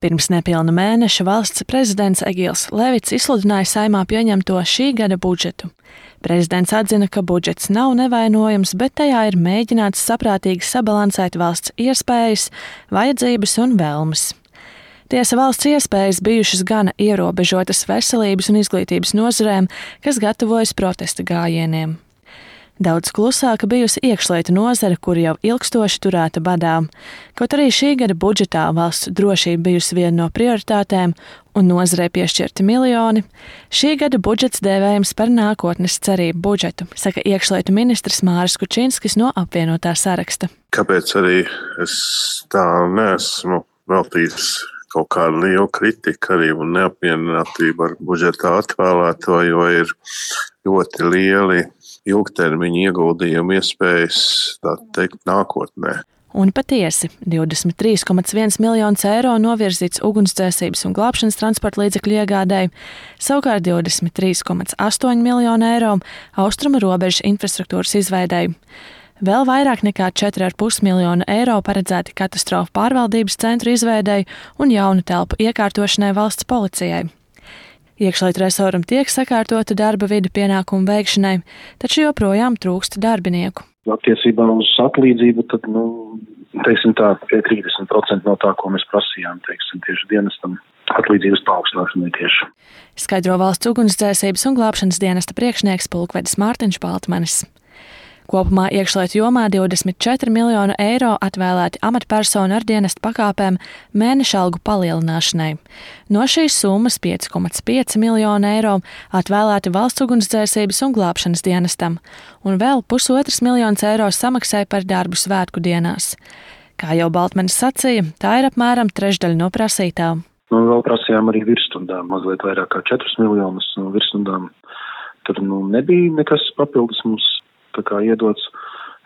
Pirms nepilna mēneša valsts prezidents Egils Levits izsludināja saimā pieņemto šī gada budžetu. Prezidents atzina, ka budžets nav nevainojams, bet tajā ir mēģināts saprātīgi sabalansēt valsts iespējas, vajadzības un vēlmes. Tiesa valsts iespējas bijušas gana ierobežotas veselības un izglītības nozarēm, kas gatavojas protesta gājieniem. Daudz klusāka bijusi iekšlietu nozare, kur jau ilgstoši turēta badā. Kaut arī šī gada budžetā valsts drošība bijusi viena no prioritātēm un nozarei piešķirti miljoni, šī gada budžets dēvējams par nākotnes cerību budžetu, saka iekšlietu ministrs Māris Kučinskis no apvienotā saraksta. Kāpēc arī es tā nesmu veltījis kaut kāda liela kritika arī un neapmierinātība ar budžeta atvēlēto, jo ir ļoti lieli ilgtermiņa ieguldījumu iespējas, tā teikt, nākotnē. Un patiesi, 23,1 miljonus eiro novirzīts ugunsdzēsības un glābšanas transporta līdzekļu iegādēji, savukārt 23,8 miljonu eiro austrumu robežas infrastruktūras izveidēji. Vēl vairāk nekā 4,5 miljonu eiro paredzēti katastrofu pārvaldības centru izveidēji un jaunu telpu iekārtošanai valsts policijai. Iekšlietu resoram tiek sakārtota darba vide pienākumu veikšanai, taču joprojām trūkst darbinieku. Attiecībā uz atlīdzību, tad, nu, teiksim tā, pie 30% no tā, ko mēs prasījām, teiksim, tieši dienestam atlīdzības paaugstināšanai tieši. Skaidro valsts ugunsdzēsības un glābšanas dienesta priekšnieks Pulkvedis Mārtiņš Baltmanis. Kopumā iekšlietu jomā 24 miljonu eiro atvēlēti amatpersonu ar dienestu pakāpēm mēneša algu palielināšanai. No šīs summas 5,5 miljonu eiro atvēlēti valsts ugunsdzēsības un glābšanas dienestam, un vēl pusotras miljonas eiro samaksai par darbu svētku dienās. Kā jau Baltmanis sacīja, tā ir apmēram trešdaļa no prasītā. Nu, vēl prasījām arī virsstundām, mazliet vairāk kā 4 miljonus no virsstundām. Tur nu, nebija nekas papildus mums tā kā iedots.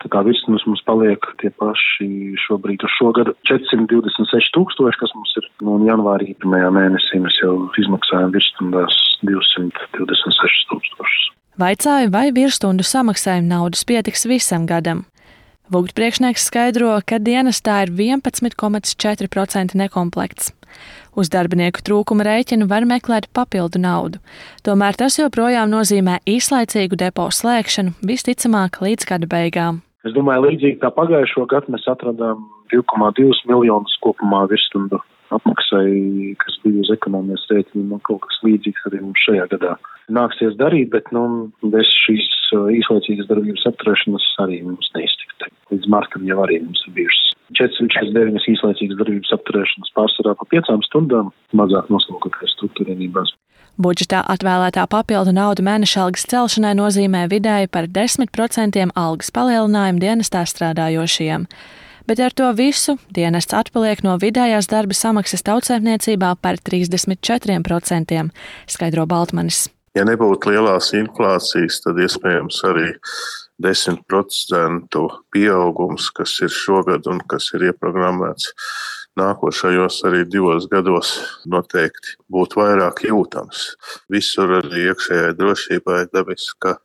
Tā kā virsmas mums paliek tie paši šobrīd uz šo gadu 426 tūkstoši, kas mums ir, un janvārī pirmajā mēnesī mēs jau izmaksājam virsstundās 226 tūkstošus. Vaicāju, vai virsstundu samaksājuma naudas pietiks visam gadam. Vugļu priekšnieks skaidro, ka dienestā ir 11,4% nekomplekts. Uz darbinieku trūkuma rēķinu var meklēt papildu naudu. Tomēr tas joprojām nozīmē īslaicīgu depo slēgšanu, visticamāk, līdz gada beigām. Es domāju, līdzīgi kā pagājušo gadu mēs atradām 2,2 miljonus kopumā virsstundu apmaksai, kas bija uz ekonomijas rēķina, nu, kaut kas līdzīgs arī mums šajā gadā nāksies darīt, bet, nu, bez šīs uh, īslaicīgas darbības apturēšanas arī mums neiztikt. Līdz martam jau arī mums ir bijušas 449 īslaicīgas darbības apturēšanas pārsvarā pa piecām stundām, mazāk noslogoties struktūrienībās. Budžetā atvēlētā papildu nauda mēneša algas celšanai nozīmē vidēji par 10% algas palielinājumu dienestā strādājošajiem bet ar to visu dienests atpaliek no vidējās darba samaksas tautsēmniecībā par 34%, skaidro Baltmanis. Ja nebūtu lielās inflācijas, tad iespējams arī 10% pieaugums, kas ir šogad un kas ir ieprogrammēts nākošajos arī divos gados, noteikti būtu vairāk jūtams. Visur arī iekšējai drošībai dabiski, ka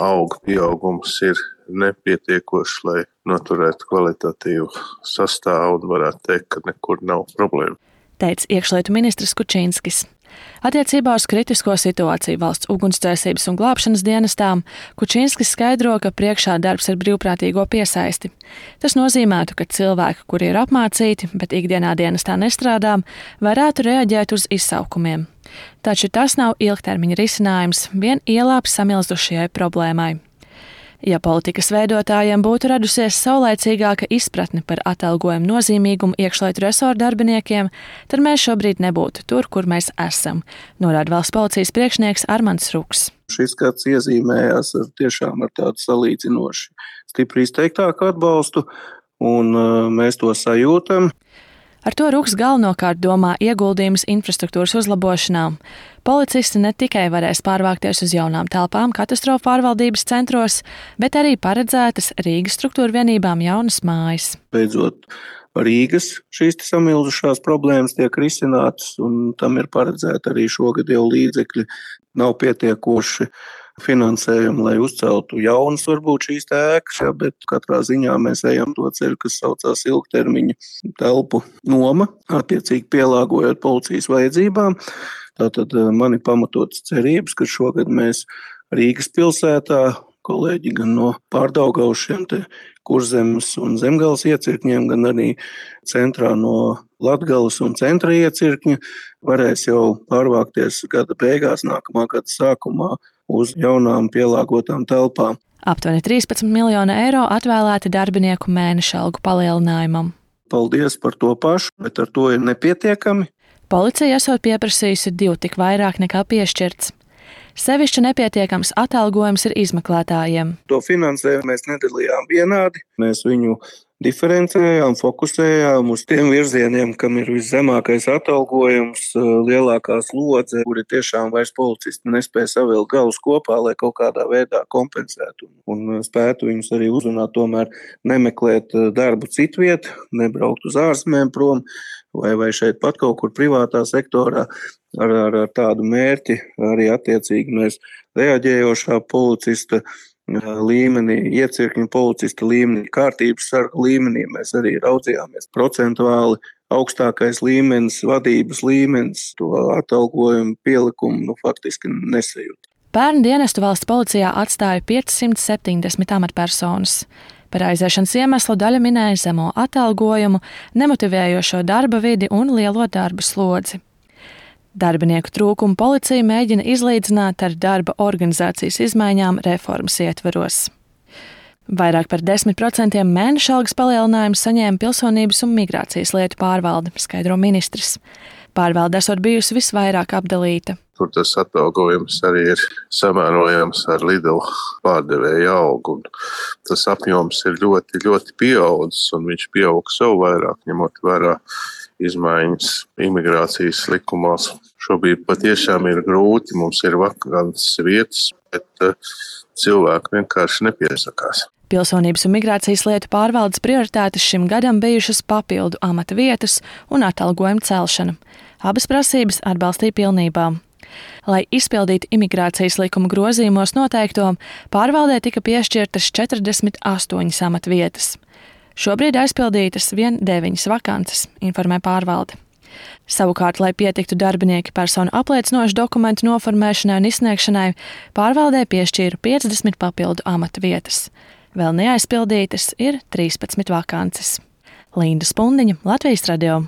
auga pieaugums ir nepietiekošs, lai noturētu kvalitatīvu sastāvu un varētu teikt, ka nekur nav problēma. Teica iekšlietu ministrs Kučīnskis. Attiecībā uz kritisko situāciju valsts ugunsdzēsības un glābšanas dienestām Kučīnskis skaidro, ka priekšā darbs ar brīvprātīgo piesaisti. Tas nozīmētu, ka cilvēki, kuri ir apmācīti, bet ikdienā dienestā nestrādā, varētu reaģēt uz izsaukumiem. Taču tas nav ilgtermiņa risinājums vien ielāps samilzušajai problēmai. Ja politikas veidotājiem būtu radusies saulēcīgāka izpratne par atalgojumu nozīmīgumu iekšlietu resoru darbiniekiem, tad mēs šobrīd nebūtu tur, kur mēs esam, norāda valsts policijas priekšnieks Armants Ruks. Šis gads iezīmējās ar tiešām ar tādu salīdzinoši stipri izteiktāku atbalstu, un mēs to sajūtam. Ar to Rūks galvenokārt domā ieguldījumus infrastruktūras uzlabošanā. Policisti ne tikai varēs pārvākties uz jaunām telpām katastrofu pārvaldības centros, bet arī paredzētas Rīgas struktūra vienībām jaunas mājas. Beidzot, Rīgas šīs samilzušās problēmas tiek risinātas, un tam ir paredzēta arī šogad jau līdzekļi. Nav pietiekoši finansējumu, lai uzceltu jaunas, varbūt šīs ēkas, ja, bet katrā ziņā mēs ejam to ceļu, kas saucās ilgtermiņa telpu noma, attiecīgi pielāgojot policijas vajadzībām. Tātad man ir pamatotas cerības, ka šogad mēs Rīgas pilsētā kolēģi gan no pārdaugaušiem kurzemes un zemgales iecirkņiem, gan arī centrā no Latgales un centra iecirkņa varēs jau pārvākties gada beigās, nākamā gada sākumā uz jaunām pielāgotām telpām. Aptuveni 13 miljoni eiro atvēlēti darbinieku mēneša algu palielinājumam. Paldies par to pašu, bet ar to ir nepietiekami. Policija esot pieprasījusi divu tik vairāk nekā piešķirts. Sevišķi nepietiekams atalgojums ir izmeklētājiem. To finansējumu mēs nedalījām vienādi. Mēs viņu diferencējām, fokusējām uz tiem virzieniem, kam ir viszemākais atalgojums, lielākā slodze, kuri tiešām vairs policisti nespēja savilkt galus kopā, lai kaut kādā veidā kompensētu un spētu viņus arī uzrunāt, tomēr nemeklēt darbu citviet, nebraukt uz ārzemēm prom vai, vai šeit pat kaut kur privātā sektorā ar, ar, ar tādu mērķi. Arī attiecīgi mēs reaģējošā policista līmenī, iecirkņu policista līmenī, kārtības sarga līmenī mēs arī raudzījāmies procentuāli. Augstākais līmenis, vadības līmenis, to atalgojumu pielikumu nu, faktiski nesajūt. Pērn dienestu valsts policijā atstāja 570 amatpersonas. Par aiziešanas iemeslu daļa minēja zemo atalgojumu, nemotivējošo darba vidi un lielo darba slodzi. Darbinieku trūkumu policija mēģina izlīdzināt ar darba organizācijas izmaiņām reformas ietveros. Vairāk par 10% mēneša algas palielinājumu saņēma pilsonības un migrācijas lietu pārvalde, skaidro ministrs. Pārvalde esot bijusi visvairāk apdalīta. Tur tas atalgojums arī ir samērojams ar Lidl pārdevēju algu. Tas apjoms ir ļoti, ļoti pieaudzis, un viņš pieaugs vēl vairāk, ņemot vērā izmaiņas imigrācijas likumos. Šobrīd patiešām ir grūti, mums ir vakants vietas, bet uh, cilvēki vienkārši nepiesakās. Pilsonības un migrācijas lietu pārvaldes prioritātes šim gadam bijušas papildu amata vietas un atalgojuma celšana. Abas prasības atbalstīja pilnībā. Lai izpildītu imigrācijas likuma grozījumos noteikto, pārvaldē tika piešķirtas 48 amatvietas. Šobrīd aizpildītas vien deviņas vakances, informē pārvalde. Savukārt, lai pietiktu darbinieki personu apliecinošu dokumentu noformēšanai un izsniegšanai, pārvaldē piešķīra 50 papildu amata vietas. Vēl neaizpildītas ir 13 vakances. Linda Spundiņa, Latvijas radio.